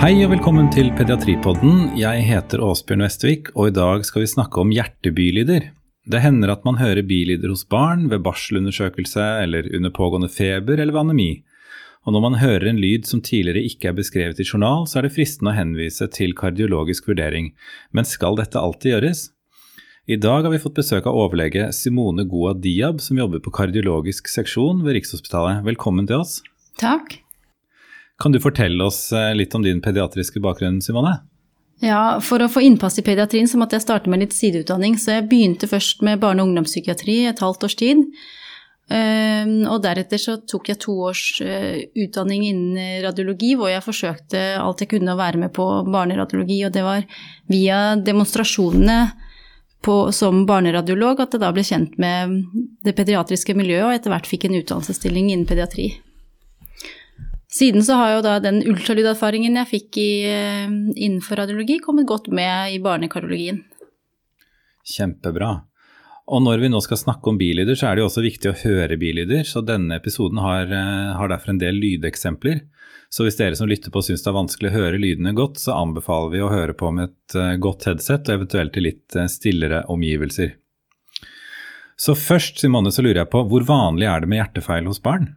Hei og velkommen til Pediatripodden. Jeg heter Åsbjørn Vestvik, og i dag skal vi snakke om hjertebylyder. Det hender at man hører bilyder hos barn ved barselundersøkelse eller under pågående feber eller ved anemi. Og når man hører en lyd som tidligere ikke er beskrevet i journal, så er det fristende å henvise til kardiologisk vurdering. Men skal dette alltid gjøres? I dag har vi fått besøk av overlege Simone Goa Diab, som jobber på kardiologisk seksjon ved Rikshospitalet. Velkommen til oss. Takk. Kan du fortelle oss eh, litt om din pediatriske bakgrunn, Simone? Ja, For å få innpass i pediatrien så måtte jeg starte med litt sideutdanning. Så jeg begynte først med barne- og ungdomspsykiatri et halvt års tid. Ehm, og deretter så tok jeg to års eh, utdanning innen radiologi, hvor jeg forsøkte alt jeg kunne å være med på barneradiologi. Og det var via demonstrasjonene på, som barneradiolog at jeg da ble kjent med det pediatriske miljøet, og etter hvert fikk en utdannelsesstilling innen pediatri. Siden så har jo da den ultralyderfaringen jeg fikk i, eh, innenfor radiologi, kommet godt med i barnekarologien. Kjempebra. Og når vi nå skal snakke om bilyder, så er det jo også viktig å høre bilyder. Så denne episoden har, eh, har derfor en del lydeksempler. Så hvis dere som lytter på syns det er vanskelig å høre lydene godt, så anbefaler vi å høre på med et eh, godt headset og eventuelt i litt stillere omgivelser. Så først, Simone, så lurer jeg på hvor vanlig er det med hjertefeil hos barn?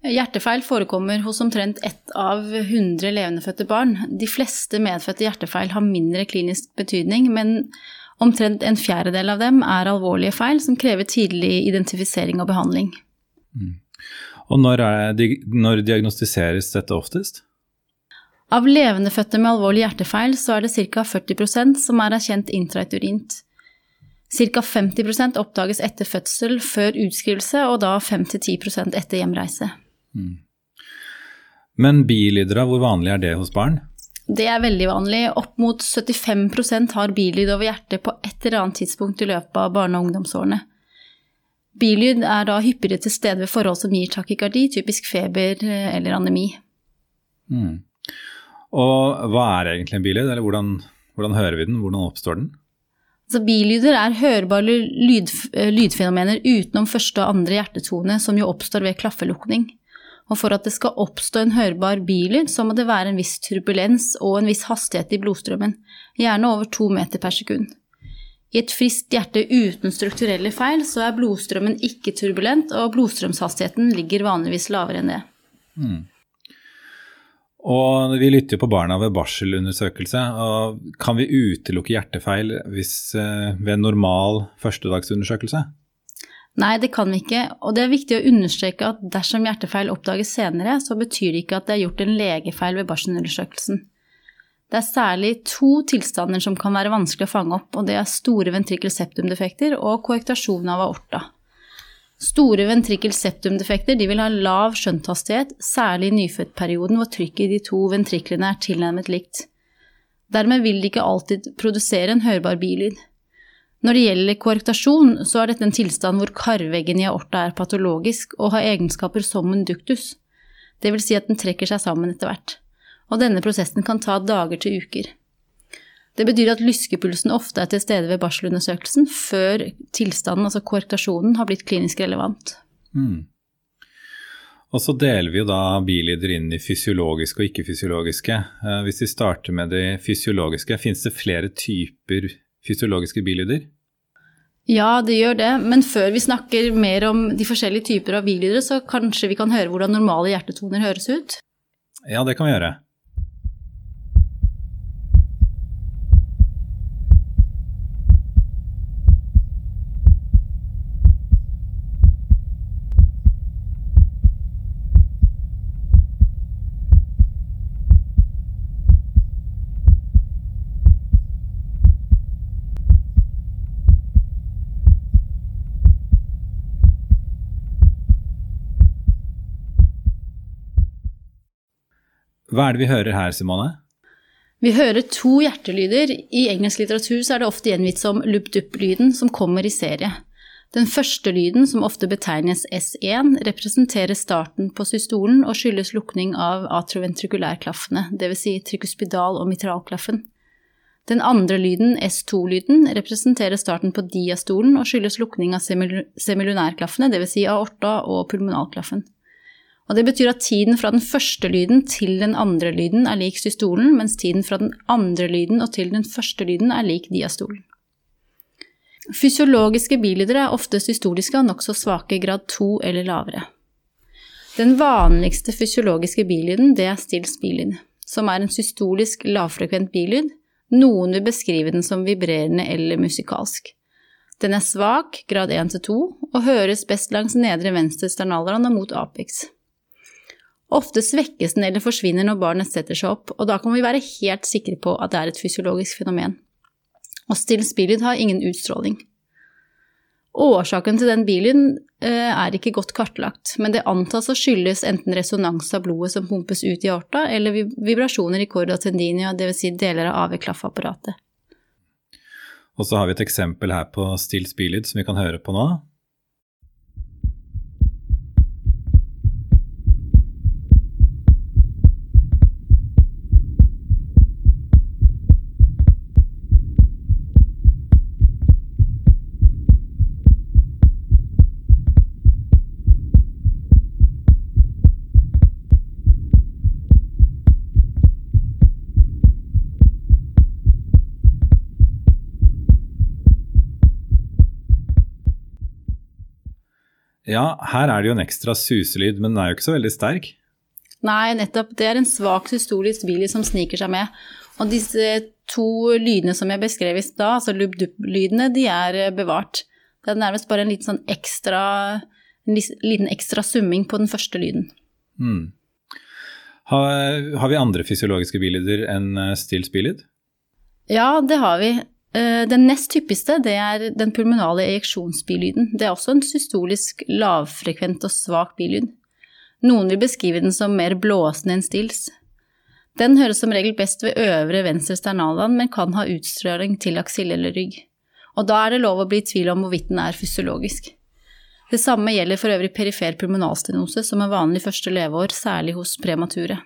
Hjertefeil forekommer hos omtrent ett av 100 levendefødte barn. De fleste medfødte hjertefeil har mindre klinisk betydning, men omtrent en fjerdedel av dem er alvorlige feil som krever tidlig identifisering og behandling. Mm. Og når, det, når, diagnostiseres dette oftest? Av levendefødte med alvorlig hjertefeil så er det ca. 40% som er erkjent intrauterint. Ca. 50% oppdages etter fødsel, før utskrivelse, og da 5-10% etter hjemreise. Mm. Men bilydere, hvor vanlig er det hos barn? Det er veldig vanlig. Opp mot 75% har bilyd over hjertet på et eller annet tidspunkt i løpet av barne- og ungdomsårene. Bilyd er da hyppigere til stede ved forhold som gir takykardi, typisk feber eh, eller anemi. Mm. Og hva er egentlig en bilyd, eller hvordan, hvordan hører vi den, hvordan oppstår den? Altså, bilyder er hørbare lyd, eh, lydfenomener utenom første og andre hjertetone, som jo oppstår ved klaffelukning. Og for at det skal oppstå en hørbar bilyd, så må det være en viss turbulens og en viss hastighet i blodstrømmen, gjerne over to meter per sekund. I et friskt hjerte uten strukturelle feil så er blodstrømmen ikke turbulent, og blodstrømshastigheten ligger vanligvis lavere enn det. Mm. Og vi lytter jo på barna ved barselundersøkelse. og Kan vi utelukke hjertefeil hvis, eh, ved normal førstedagsundersøkelse? Nei, det kan vi ikke. Og det er viktig å understreke at dersom hjertefeil oppdages senere, så betyr det ikke at det er gjort en legefeil ved barselundersøkelsen. Det er særlig to tilstander som kan være vanskelig å fange opp, og det er store ventrikkelseptumdefekter og korrektasjon av aorta. Store ventrikkelseptumdefekter vil ha lav skjønthastighet, særlig i nyfødtperioden hvor trykket i de to ventriklene er tilnærmet likt. Dermed vil de ikke alltid produsere en hørbar bilyd. Når det gjelder korrektasjon, så er dette en tilstand hvor karveggen i aorta er patologisk og har egenskaper som en duktus. Det vil si at den trekker seg sammen etter hvert. Og denne prosessen kan ta dager til uker. Det betyr at lyskepulsen ofte er til stede ved barselundersøkelsen før tilstanden, altså korrektasjonen, har blitt klinisk relevant. Mm. Og så deler vi jo da bilider inn i fysiologiske og ikke-fysiologiske. Eh, hvis vi starter med de fysiologiske, finnes det flere typer fysiologiske bilyder? Ja, det gjør det. Men før vi snakker mer om de forskjellige typer av bilyder, så kanskje vi kan høre hvordan normale hjertetoner høres ut? Ja, det kan vi gjøre. Hva er det vi hører her, Simone? Vi hører to hjertelyder. I engelsk litteratur er det ofte gjengitt som lup-dup-lyden, som kommer i serie. Den første lyden, som ofte betegnes S1, representerer starten på systolen og skyldes lukning av atroventrikulærklaffene, dvs. Si trikuspidal- og mitralklaffen. Den andre lyden, S2-lyden, representerer starten på diastolen og skyldes lukning av semilunærklaffene, dvs. Si aorta og pulmonalklaffen. Og det betyr at tiden fra den første lyden til den andre lyden er lik systolen, mens tiden fra den andre lyden og til den første lyden er lik diastolen. Fysiologiske bilyder er ofte systoliske og nokså svake i grad 2 eller lavere. Den vanligste fysiologiske bilyden det er stills bilyd, som er en systolisk lavfrekvent bilyd. Noen vil beskrive den som vibrerende eller musikalsk. Den er svak, grad 1 til 2, og høres best langs nedre venstre sternalrand og mot apex. Ofte svekkes den eller forsvinner når barnet setter seg opp, og da kan vi være helt sikre på at det er et fysiologisk fenomen. Og still spillyd har ingen utstråling. Årsaken til den bilen eh, er ikke godt kartlagt, men det antas å skyldes enten resonans av blodet som pumpes ut i aorta, eller vibrasjoner i corda tendinia, dvs. Si deler av AV-klaffapparatet. Og så har vi et eksempel her på still spillyd som vi kan høre på nå. Ja, her er det jo en ekstra suselyd, men den er jo ikke så veldig sterk. Nei, nettopp. Det er en svak systolisk bilid som sniker seg med. Og disse to lydene som jeg beskrev i stad, altså lub-dup-lydene, de er eh, bevart. Det er nærmest bare en liten sånn ekstra, en liten ekstra summing på den første lyden. Mm. Har, har, vi andre fysiologiske bilyder enn eh, still? Ja, det har vi. Eh, den nest hyppigste det er den pulmonale ejeksjonsbilyden. Det er også en systolisk lavfrekvent og svak bilyd. Noen vil beskrive den som mer blåsende enn stils. Den høres som regel best ved øvre venstre sternalland, men kan ha utstråling til aksille eller rygg. Og da er det lov å bli i tvil om hvorvidt den er fysiologisk. Det samme gjelder for øvrig perifer pulmonalstenose, som er vanlig første leveår, særlig hos premature.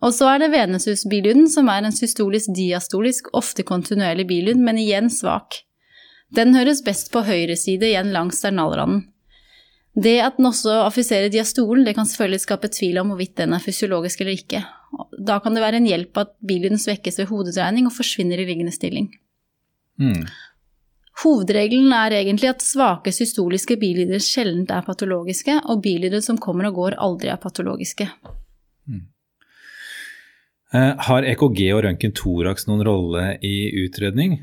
Og så er det venesusbilyden, som er en systolisk diastolisk, ofte kontinuerlig bilyd, men igjen svak. Den høres best på høyre side, igjen langs sternalranden. Det at den også affiserer diastolen, det kan selvfølgelig skape tvil om hvorvidt den er fysiologisk eller ikke. Da kan det være en hjelp at bilyden svekkes ved hodedreining og forsvinner i liggende stilling. Mm. Hovedregelen er egentlig at svake systoliske bilyder sjelden er patologiske, og bilyder som kommer og går, aldri er patologiske. Eh, har EKG og røntgen thorax noen rolle i utredning?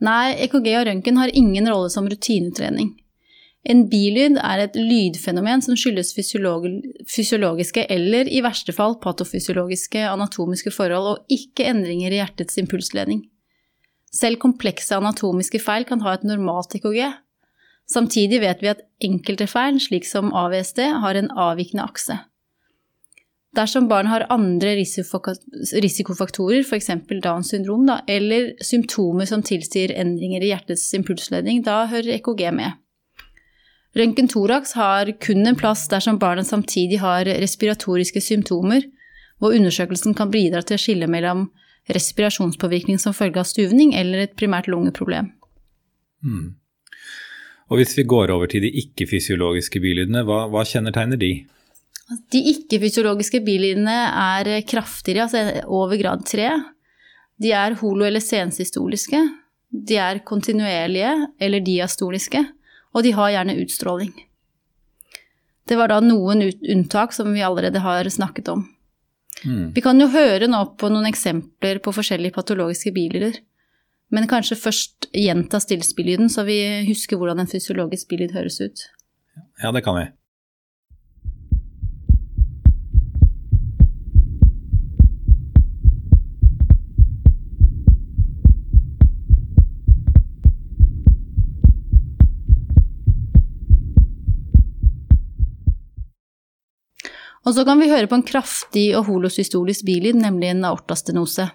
Nei, EKG og røntgen har ingen rolle som rutinetrening. En bilyd er et lydfenomen som skyldes fysiologiske eller i verste fall patofysiologiske anatomiske forhold og ikke endringer i hjertets impulsledning. Selv komplekse anatomiske feil kan ha et normalt EKG. Samtidig vet vi at enkelte feil, slik som AVSD, har en avvikende akse. Dersom barn har andre risikofaktorer, f.eks. Downs syndrom, da, eller symptomer som tilsier endringer i hjertets impulsledning, da hører EKG med. Røntgen thorax har kun en plass dersom barnet samtidig har respiratoriske symptomer, hvor undersøkelsen kan bidra til å skille mellom respirasjonspåvirkning som følge av stuvning eller et primært lungeproblem. Mm. Og hvis vi går over til de ikke-fysiologiske bylydene, hva, hva kjennetegner de? De ikke-fysiologiske bilidene er kraftigere, altså over grad 3. De er holo- eller sensystoliske. De er kontinuerlige eller diastoliske, og de har gjerne utstråling. Det var da noen unntak som vi allerede har snakket om. Mm. Vi kan jo høre nå på noen eksempler på forskjellige patologiske bilyder. Men kanskje først gjenta stillspillyden, så vi husker hvordan en fysiologisk bilid høres ut. Ja, det kan vi. Og så kan vi høre på en kraftig og holosystolisk bilyd, nemlig en aortastenose.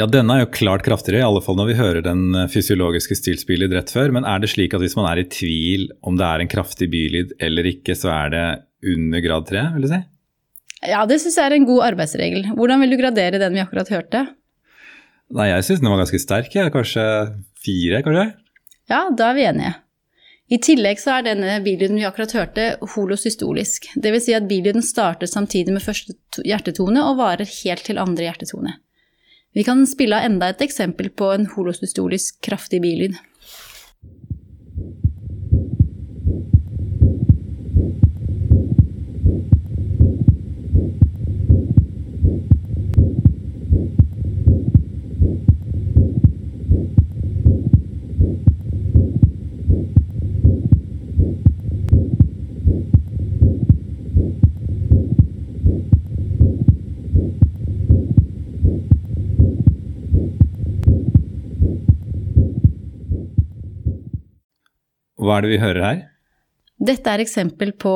Ja, denne er jo klart kraftigere, i alle fall når vi hører den eh, fysiologiske stilsbylyd rett før. Men er det slik at hvis man er i tvil om det er en kraftig bylyd eller ikke, så er det under grad 3, vil du si? Ja, det syns jeg er en god arbeidsregel. Hvordan vil du gradere den vi akkurat hørte? Nei, jeg syns den var ganske sterk. jeg. Kanskje fire, kanskje? Ja, da er vi enige. I tillegg så er denne bilyden vi akkurat hørte, holosystolisk. Dvs. Si at bilyden starter samtidig med første hjertetone og varer helt til andre hjertetone. Vi kan spille av enda et eksempel på en holosystolisk kraftig bilyd. Hva er det vi hører her? Dette er eksempel på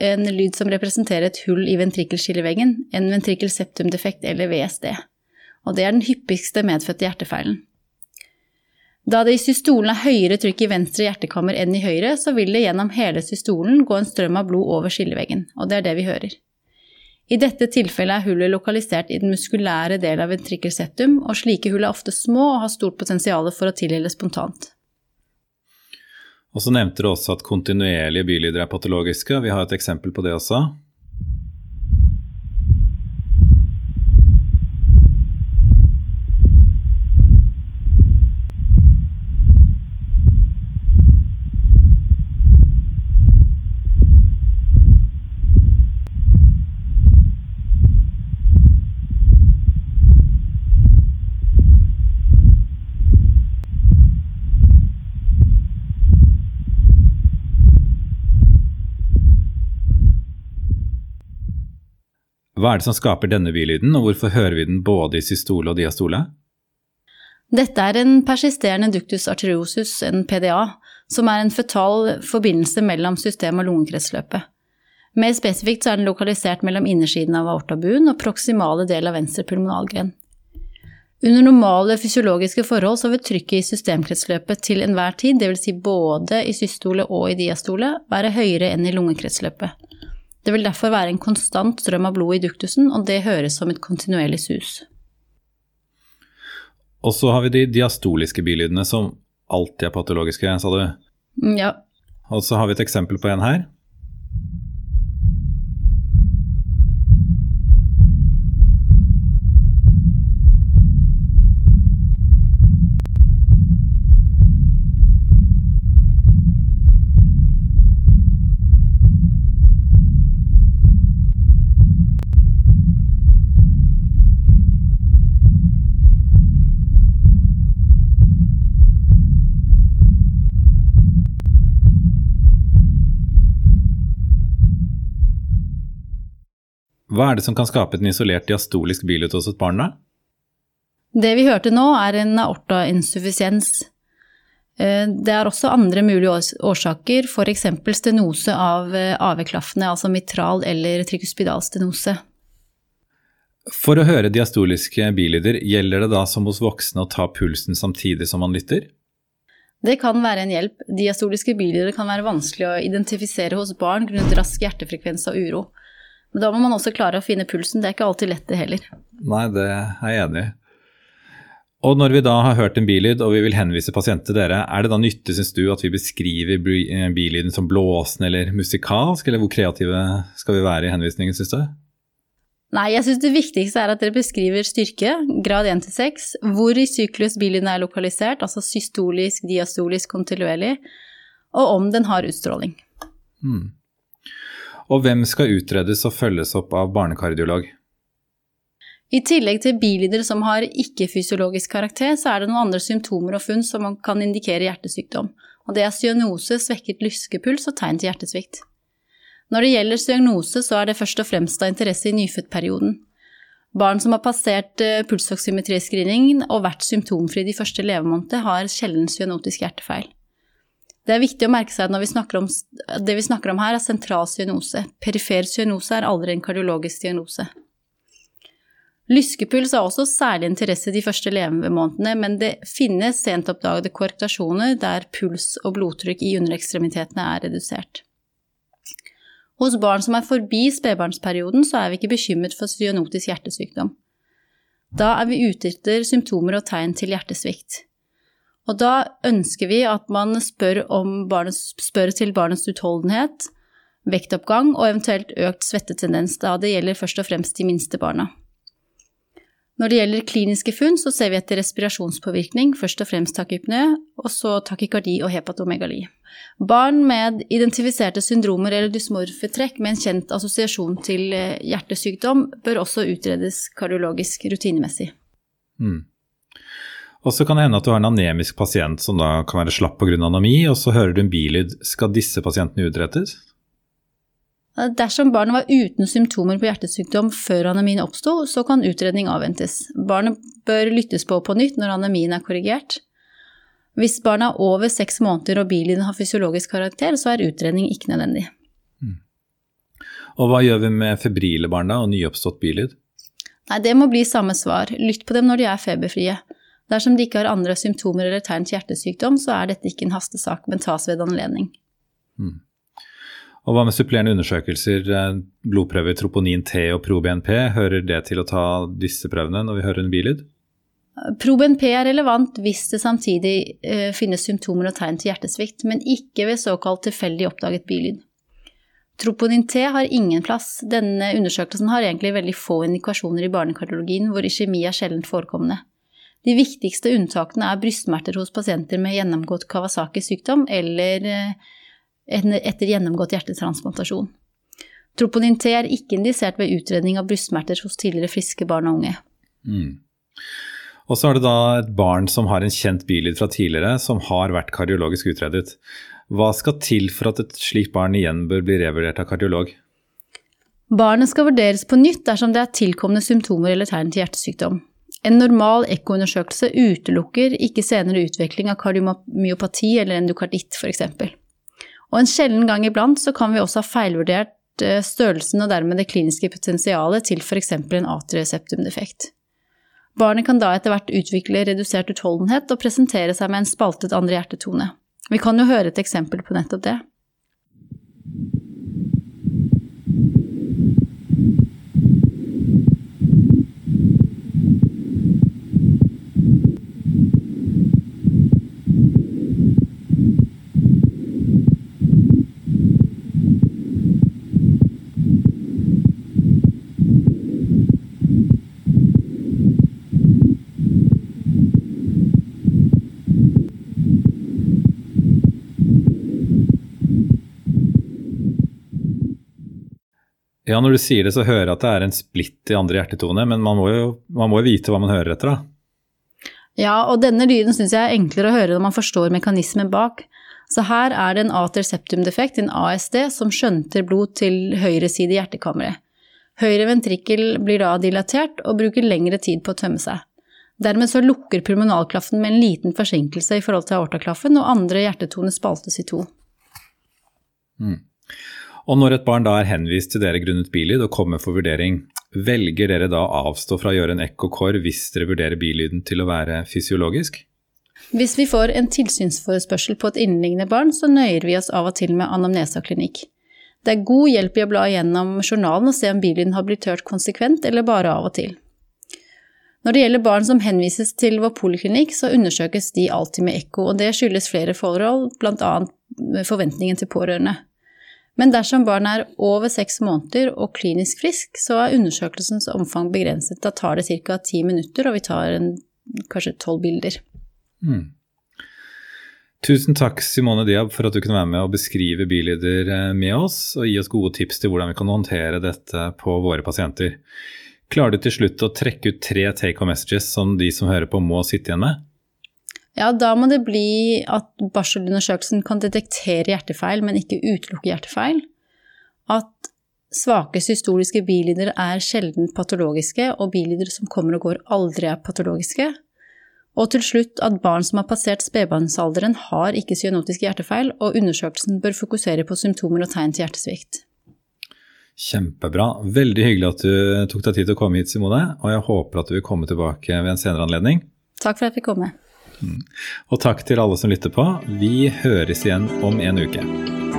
en lyd som representerer et hull i ventrikkelskilleveggen, en ventrikkelseptumdefekt eller VSD. Og det er den hyppigste medfødte hjertefeilen. Da det i systolen er høyere trykk i venstre hjertekammer enn i høyre, så vil det gjennom hele systolen gå en strøm av blod over skilleveggen, og det er det vi hører. I dette tilfellet er hullet lokalisert i den muskulære delen av ventrikkelseptum, og slike hull er ofte små og har stort potensial for å tilgjelde spontant. Og så nevnte du også at kontinuerlige bylyder er patologiske. Vi har et eksempel på det også. Hva er det som skaper denne bylyden, og hvorfor hører vi den både i systole og diastole? Dette er en persisterende ductus arteriosus, en PDA, som er en føtal forbindelse mellom system- og lungekretsløpet. Mer spesifikt er den lokalisert mellom innersiden av aortabuen og proksimale del av venstre pulmonalgren. Under normale fysiologiske forhold så vil trykket i systemkretsløpet til enhver tid, dvs. Si både i systole og i diastole, være høyere enn i lungekretsløpet. Det vil derfor være en konstant strøm av blod i duktusen, og det høres som et kontinuerlig sus. Og så har vi de diastoliske bilydene som alltid er patologiske, sa du? Mm, ja. Og så har vi et eksempel på en her. Hva er det som kan skape en isolert diastolisk bilyd hos et barn, da? Det vi hørte nå, er en aortainsuffisiens. Eh, det er også andre mulige årsaker, f.eks. stenose av eh, AV-klaffene, altså mitral eller trikuspidalstenose. For å høre diastoliske bilyder, gjelder det da som hos voksne å ta pulsen samtidig som man lytter? Det kan være en hjelp. Diastoliske bilyder kan være vanskelig å identifisere hos barn grunnet rask hjertefrekvens og uro. Men da må man også klare å finne pulsen. Det er ikke alltid lett, det heller. Nei, det er jeg enig i. Og når vi da har hørt en bilyd og vi vil henvise pasienten til dere, er det da nyttig, syns du, at vi beskriver eh, bilyden som blåsende eller musikalsk, eller hvor kreative skal vi være i henvisningen, syns du? Nei, jeg syns det viktigste er at dere beskriver styrke, grad 1 til 6, hvor i syklus bilyden er lokalisert, altså systolisk, diastolisk, kontinuerlig, og om den har utstråling. Hmm. Og hvem skal utredes og følges opp av barnekardiolog? I tillegg til bilider som har ikke-fysiologisk karakter, så er det noen andre symptomer og funn som kan indikere hjertesykdom. Og det er cyanose, svekket lyskepuls og tegn til hjertesvikt. Når det gjelder cyanose, så er det først og fremst av interesse i nyfødtperioden. Barn som har passert eh, og vært symptomfrie de første levemånedene, har sjelden cyanotisk hjertefeil. Det er viktig å merke seg at vi om, det vi snakker om her, er sentral cyanose. Perifer cyanose er aldri en kardiologisk diagnose. Lyskepuls har også særlig interesse de første levemånedene, men det finnes sent oppdagede korrektasjoner der puls og blodtrykk i underekstremitetene er redusert. Hos barn som er forbi spedbarnsperioden, så er vi ikke bekymret for cyanotisk hjertesykdom. Da er vi ute etter symptomer og tegn til hjertesvikt. Og da ønsker vi at man spør, barnets, spør til barnets utholdenhet, vektoppgang og eventuelt økt svettetendens, da det gjelder først og fremst de minste barna. Når det gjelder kliniske funn, så ser vi etter respirasjonspåvirkning, først og fremst takypne, og så takykardi og hepatomegali. Barn med identifiserte syndromer eller dysmorfe trekk med en kjent assosiasjon til eh, hjertesykdom bør også utredes kardiologisk rutinemessig. Mm. Og så kan det hende at du har en anemisk pasient som da kan være slapp pga. anemi, og så hører du en bilyd. Skal disse pasientene utrettes? Dersom barnet var uten symptomer på hjertesykdom før anemien oppsto, så kan utredning avventes. Barnet bør lyttes på på nytt når anemien er korrigert. Hvis barnet er over seks måneder og bilyden har fysiologisk karakter, så er utredning ikke nødvendig. Mm. Og hva gjør vi med febrile barn da, og nyoppstått bilyd? Nei, Det må bli samme svar. Lytt på dem når de er feberfrie. Dersom de ikke har andre symptomer eller tegn til hjertesykdom, så er dette ikke en hastesak, men tas ved anledning. Mm. Og hva med supplerende undersøkelser, eh, blodprøver troponin T og pro-BNP, hører det til å ta disse prøvene når vi hører en bilyd? Pro-BNP er relevant hvis det samtidig uh, finnes symptomer og tegn til hjertesvikt, men ikke ved såkalt tilfeldig oppdaget bilyd. Troponin T har ingen plass. Denne undersøkelsen har egentlig veldig få indikasjoner i barnekardiologien hvor iskjemi er sjelden forekommende. De viktigste unntakene er brystsmerter hos pasienter med gjennomgått Kawasaki sykdom eller uh, etter gjennomgått hjertetransplantasjon. Troponin T er ikke indisert ved utredning av brystsmerter hos tidligere friske barn og unge. Mm. Og så er det da et barn som har en kjent bilyd fra tidligere, som har vært kardiologisk utredet. Hva skal til for at et slikt barn igjen bør bli revurdert av kardiolog? Barnet skal vurderes på nytt dersom det er tilkomne symptomer eller tegn til hjertesykdom. En normal ekkoundersøkelse utelukker ikke senere utvikling av kardiomyopati eller endokarditt f.eks. Og en sjelden gang iblant så kan vi også ha feilvurdert eh, størrelsen og dermed det kliniske potensialet til f.eks. en atrieseptumdefekt. Barnet kan da etter hvert utvikle redusert utholdenhet og presentere seg med en spaltet andre hjertetone. Vi kan jo høre et eksempel på nettopp det. Ja, når du sier det, så hører jeg at det er en splitt i andre hjertetone, men man må jo, man må jo vite hva man hører etter, da. Ja, og denne lyden syns jeg er enklere å høre når man forstår mekanismen bak. Så her er det en ater septum-defekt, en ASD, som skjønter blod til høyre side i hjertekammeret. Høyre ventrikkel blir da dilatert og bruker lengre tid på å tømme seg. Dermed så lukker pulmonalklaffen med en liten forsinkelse i forhold til aortaklaffen, og andre hjertetoner spaltes i to. Mm. Og når et barn da er henvist til dere grunnet billyd og kommer for vurdering, velger dere da å avstå fra å gjøre en ekko-kår hvis dere vurderer bilyden til å være fysiologisk? Hvis vi får en tilsynsforespørsel på et inneliggende barn, så nøyer vi oss av og til med anamnesaklinikk. Det er god hjelp i å bla gjennom journalen og se om bilyden har blitt hørt konsekvent eller bare av og til. Når det gjelder barn som henvises til vår poliklinikk, så undersøkes de alltid med ekko, og det skyldes flere forhold, bl.a. forventningen til pårørende. Men dersom barnet er over seks måneder og klinisk frisk, så er undersøkelsens omfang begrenset. Da tar det ca. ti minutter, og vi tar en, kanskje tolv bilder. Mm. Tusen takk Simone Diab for at du kunne være med og beskrive bilyder eh, med oss, og gi oss gode tips til hvordan vi kan håndtere dette på våre pasienter. Klarer du til slutt å trekke ut tre take home messages som de som hører på må sitte igjen med? Ja, da må det bli at barselundersøkelsen kan detektere hjertefeil, men ikke utelukke hjertefeil. At svake systoliske bilidere er sjelden patologiske, og bilidere som kommer og går, aldri er patologiske. Og til slutt at barn som har passert spedbarnsalderen, har ikke cyanotiske hjertefeil, og undersøkelsen bør fokusere på symptomer og tegn til hjertesvikt. Kjempebra. Veldig hyggelig at du tok deg tid til å komme hit, Simone. Og jeg håper at du vil komme tilbake ved en senere anledning. Takk for at jeg fikk komme. Mm. Og takk til alle som lytter på. Vi høres igjen om en uke.